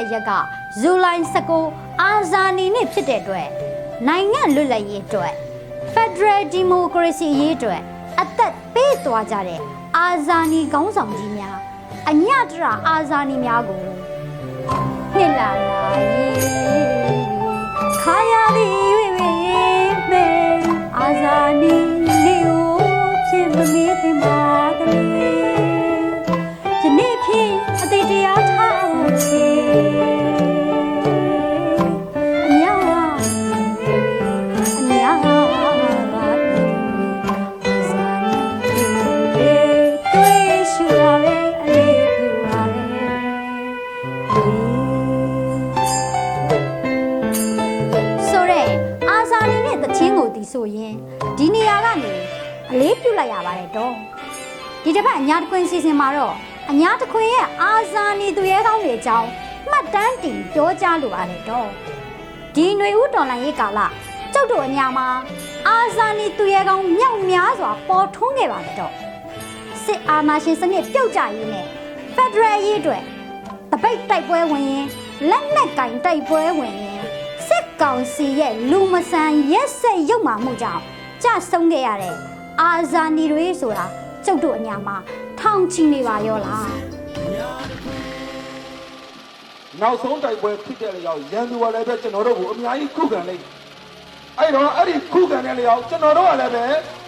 တဲ့ရက်ကဇူလိုင်19အာဇာနည်နေ့ဖြစ်တဲ့အတွက်နိုင်ငံလွတ်လပ်ရေးအတွက် Federal Democracy ရေးအတွက်အသက်ပေးသွားကြတဲ့အာဇာနည်ခေါင်းဆောင်ကြီးများအညတရအာဇာနည်များကိုနှစ်လာလာ တချင်းကိုတီးဆိုရင်ဒီနေရာကနေအလေးပြုလိုက်ရပါတယ်တော့ဒီတစ်ပတ်အညာတခွင်စီစဉ်မှာတော့အညာတခွင်ရဲ့အာဇာနည်သူရဲကောင်းတွေအကြောင်းမှတ်တမ်းတင်ပြောကြားလိုပါတယ်တော့ဒီຫນွေဦးတော်လိုင်းရေးကာလကျုပ်တို့အညာမှာအာဇာနည်သူရဲကောင်းမြောက်များစွာပေါ်ထွန်းခဲ့ပါတယ်တော့စစ်အာဏာရှင်စနစ်ပြုတ်ကျရေးနဲ့ဖက်ဒရယ်ရေးအတွက်တပိတ်တိုက်ပွဲဝင်ရင်လက်နက်ကင်တိုက်ပွဲဝင်ရင်စစ် ကောင်စီရဲ့လူမဆန်ရက်စက်ရုပ်မာမှုကြောင့်ကြဆုံးခဲ့ရတဲ့အာဇာနည်တွေဆိုတာကျုပ်တို့အညာမှာထောင်ချီနေပါရောလားနောက်ဆုံးတိုက်ပွဲဖြစ်တဲ့လျောက်ရန်သူကလည်းပဲကျွန်တော်တို့ကိုအများကြီးခုခံလိုက်အဲ့တော့အဲ့ဒီခုခံတဲ့လျောက်ကျွန်တော်တို့ကလည်းပဲ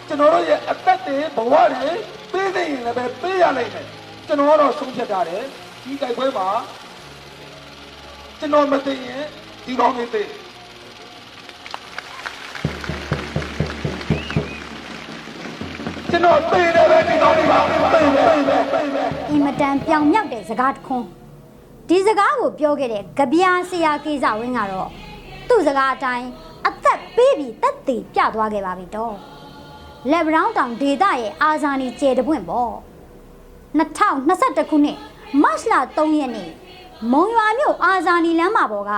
ကျွန်တော်တို့ရဲ့အသက်တွေဘဝတွေပေးနေရင်လည်းပဲပေးရလိုက်မယ်ကျွန်တော်ကတော့ဆုံးဖြတ်ထားတယ်ဒီတိုက်ပွဲမှာကျွန်တော်မသိရင်ဒီကောင်းနေသိ ကျွန်တော်သိတယ်ပဲဒီကောင်းနေပါသိတယ်သိတယ်သိတယ်အင်မတန်ပြောင်မြောက်တဲ့စကားတစ်ခွန်းဒီစကားကိုပြောခဲ့တဲ့ကြပြာဆရာကေဇဝင်းကတော့သူ့စကားအတိုင်းအသက်ပေးပြီးတက်တည်ပြသွားခဲ့ပါပြီတော့လက်ဘရောင်းတောင်ဒေတာရဲ့အာဇာနည်ကျေတပွင့်ပေါ့2021ခုနှစ်မတ်လ3ရက်နေ့မုံရွာမြို့အာဇာနည်လမ်းမပေါ်က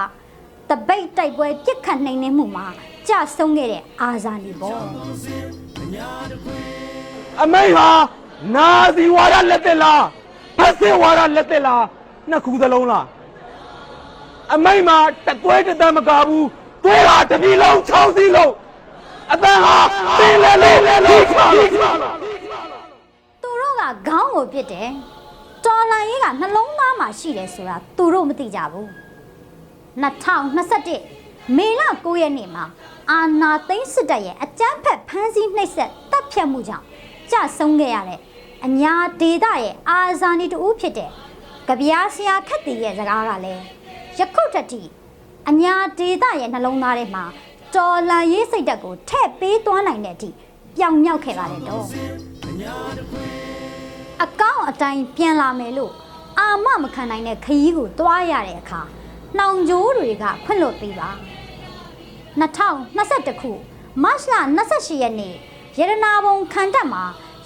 တပိတ်တိုက်ပွဲပြစ်ခတ်နှိမ်နှင်းမှုမှာကြဆုံးခဲ့တဲ့အာဇာနည်ပေါ့ အမိတ်ဟာနာဇီဝါဒလက်သက်လားဖက်စစ်ဝါဒလက်သက်လားနှစ်ခုသလုံးလားအမိတ်မှာတကွဲတစ်သက်မကဘူးသွေးဟာတစ်ပြည်လုံး၆စီးလုံးအတန်ဟာပင်လဲလဲလဲခါလို့သူတို့ကခေါင်းကိုပြစ်တယ်တော်လန်ရေးကနှလုံးသားမှာရှိတယ်ဆိုတာသူတို့မသိကြဘူး2021မေလ9ရက်နေ့မှာအာနာသိန်းစစ်တပ်ရဲ့အကြမ်းဖက်ဖမ်းဆီးနှိပ်စက်တပ်ဖြတ်မှုကြောင့် ကြဆုံးခဲ့ရတဲ့အညာဒေတာရဲ့အာဇာနည်တူဖြစ်တဲ့ကြပြားဆရာခက်တီရဲ့စကားကလည်းယခုတတိအညာဒေတာရဲ့နှလုံးသားထဲမှာတော်လန်ရေးစိတ်ဓာတ်ကိုထည့်ပေးသွားနိုင်တဲ့အထိပြောင်မြောက်ခဲ့ပါတယ်တော့အကောင့်အတိုင်းပြန်လာမယ်လို့အာမမခံနိုင်တဲ့ခရီးကိုတွားရတဲ့အခါနှောင်ကြိုးတွေကခွင့်လွတ်ပေးပါ2021ခုမတ်လ28ရက်နေ့ ရတနာဘုံခန္ဓာမှာ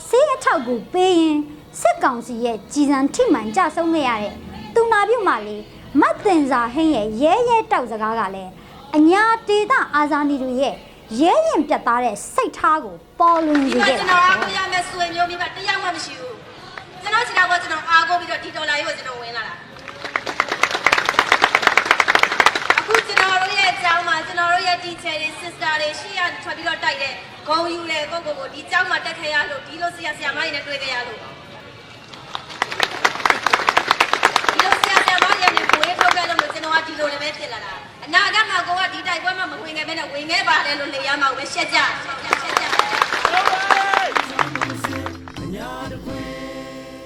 စေးအထောက်ကိုပေးရင်စစ်ကောင်စီရဲ့ကြည်စံထိမှန်ကြဆုံးခဲ့ရတဲ့သူနာပြုတ်မလေးမတ်တင်စာဟင်းရဲ့ရဲရဲတောက်စကားကလည်းအညာတေတာအာဇာနည်တွေရဲ့ရဲရင်ပြတ်သားတဲ့စိတ်ထားကိုပေါ်လွင်ဒီစေမှာခဲ့ကျွန်တာတော်ပဲအားကိုရမယ်ဆွေမျိုးမိဘတရားမှမရှိဘူးကျွန်တော်ခြေထောက်ကကျွန်တော်အားကိုပြီးတော့ဒီဒေါ်လာကြီးကိုကျွန်တော်ဝင်လာတာအခုကျွန်တော်တို့ရဲ့အကြောင်းမှာကျွန် တော်တို့ရဲ့ teacher တွေ sister တွေရှေ့ရထွက်ပြီးတော့တိုက်တဲ့ဂုံယူလေကိုကိုကိုဒီအကြောင်းမှာတက်ခဲ့ရလို့ဒီလိုဆရာဆရာမတွေနဲ့တွေ့ခဲ့ရလို့ဒီလိုဆရာဆရာမတွေနဲ့ကိုယ်ထုတ်ခဲ့လို့ကျွန်တော်ကဒီလိုလည်းပဲဖြစ်လာတာအနာဂတ်မှာကိုကဒီတိုက်ပွဲမှာမဝင်ခဲ့ဘဲနဲ့ဝင်ခဲ့ပါတယ်လို့လေရမှာပဲရှက်ကြရှက်ကြရှက်ကြ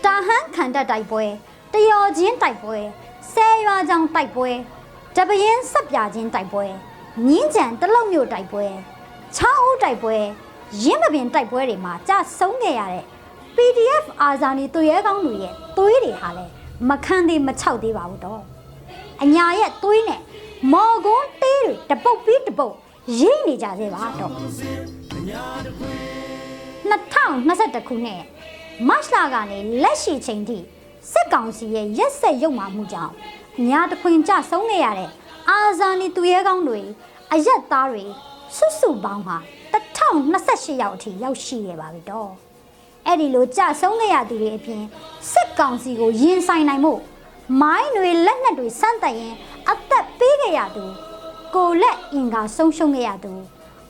တာဟန်ခန္ဓာတိုက်ပွဲတယောချင်းတိုက်ပွဲဆဲရွာကြောင်တိုက်ပွဲတပရင်ဆက်ပြချင်းတိုက်ပွဲ မြင်းကြံတလုံးမျိုးတိုက်ပွဲချောင်းဦးတိုက်ပွဲရင်းမပင်တိုက်ပွဲတွေမှာကြဆုံးခဲ့ရတဲ့ PDF အာဇာနည်သူရဲကောင်းတွေရဲ့သွေးတွေဟာလည်းမခန်းသေးမချောက်သေးပါဘူးတော့အညာရဲ့သွေးနဲ့မော်ကွန်းတေးတွေတပုတ်ပြီးတပုတ်ရိနေကြသေးပါတော့2021ခုနှစ်မတ်လကနေလက်ရှိချိန်ထိစစ်ကောင်စီရဲ့ရက်ဆက်ရုပ်မာမှုကြောင့်အညာတခွင်ကြဆုံးခဲ့ရတဲ့ အာဇာနည်သူရဲကောင်းတွေအရက်သားတွေစွတ်စွပေါင်းဟာ1028ယောက်အထိရောက်ရှိခဲ့ပါပြီတော့အဲ့ဒီလိုကြဆုံးခဲ့ရသူတွေအပြင်စစ်ကောင်စီကိုရင်ဆိုင်နိုင်မှုမိုင်းတွေလက်နက်တွေစမ်းသပ်ရင်အသက်ပေးခဲ့ရသူကိုလက်အင်္ဂါဆုံးရှုံးခဲ့ရသူ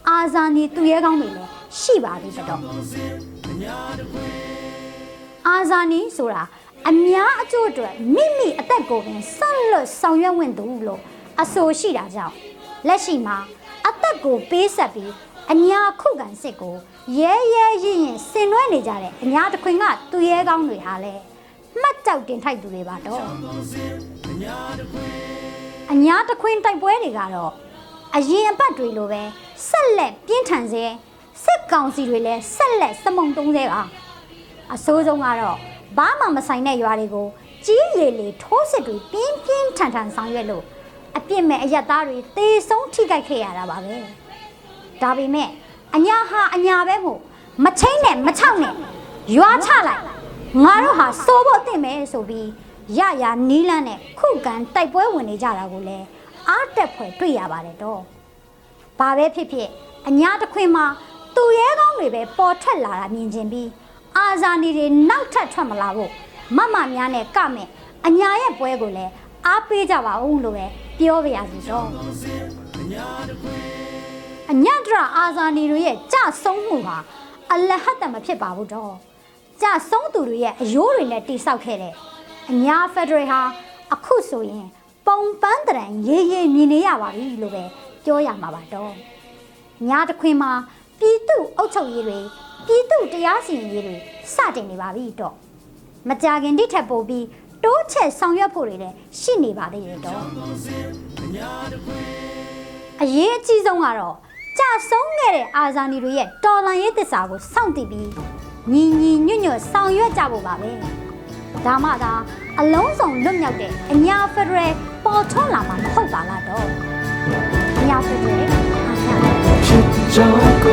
အာဇာနည်သူရဲကောင်းတွေလည်းရှိပါပြီတော့အာဇာနီဆိုတာအများအကျိုးအတွက်မိမိအသက်ကိုပင်ဆက်လွတ်ဆောင်ရွက်ဝင်သူလို့ အဆိုရှိတာကြောင့်လက်ရှိမှာအသက်ကိုပေးဆက်ပြီးအညာခုခံစစ်ကိုရဲရဲရင်ရင်ဆင်နွှဲနေကြတဲ့အညာတခွင်ကသူရဲကောင်းတွေဟာလဲမှတ်ကြောက်တင်ထိုက်သူတွေပါတော့အညာတခွင်တိုက်ပွဲတွေကတော့အရင်အပတ်တွေလိုပဲဆက်လက်ပြင်းထန်စေစစ်ကောင်စီတွေလည်းဆက်လက်စမုံတုံးစေပါအဆိုးဆုံးကတော့ဘာမှမဆိုင်တဲ့ရွာတွေကိုကြီးရည်လေထိုးစစ်တွေပြင်းပြင်းထန်ထန်ဆောင်ရွက်လို့ အပြစ်မဲ့အရက်သားတွေသေဆုံးထိခိုက်ခဲ့ရတာပါပဲဒါပေမဲ့အညာဟာအညာပဲမို့မချိမ့်နဲ့မချောက်နဲ့ရွာချလိုက်ငါတို့ဟာစိုးဖို့အသင့်မယ်ဆိုပြီးရရနီးလန်းနဲ့ခုခံတိုက်ပွဲဝင်နေကြတာကိုလည်းအားတက်ဖွယ်တွေ့ရပါတယ်တော့ဘာပဲဖြစ်ဖြစ်အညာတစ်ခွင်မှာသူရဲကောင်းတွေပဲပေါ်ထွက်လာတာမြင်ချင်းပြီးအာဇာနည်တွေနောက်ထပ်ထွက်မလာဖို့မမများနဲ့ကမဲ့အညာရဲ့ပွဲကိုလည်းအားပေးကြပါဦးလို့ပဲ ပြောပြရစီတော့အညတရအာဇာနည်တွေရဲ့ကြဆုံးမှုဟာအလဟတ်တမဖြစ်ပါဘူးတော့ကြဆုံးသူတွေရဲ့အယိုးတွေနဲ့တိဆောက်ခဲ့တဲ့အညာဖက်ဒရယ်ဟာအခုဆိုရင် ပုံပန်းတရံရေးရေးမြင်နေရပါပြီလို့ပဲပြောရမှာပါတော့ညာတစ်ခွင်မှာပြည်သူအုပ်ချုပ်ရေးတွေပြည်သူတရားစီရင်ရေးတွေစတင်နေပါပြီတော့မကြခင်တိထက်ပိုပြီး တိုးချက်ဆောင်ရွက်ဖို့တွေလည်းရှိနေပါသေးတယ်တော့အရေးအကြီးဆုံးကတော့ကြဆုံးခဲ့တဲ့အာဇာနည်တွေရဲ့တော်လန်ရေးသစ္စာကိုစောင့်တည်ပြီးညီညီညွတ်ညွတ်ဆောင်ရွက်ကြဖို့ပါပဲဒါမှသာအလုံးစုံလွတ်မြောက်တဲ့အညာဖက်ဒရယ်ပေါ်ထွန်းလာမှာမဟုတ်ပါလားတော့အညာဖက်ဒရယ်အာညာဖြစ်ကြောင်းကု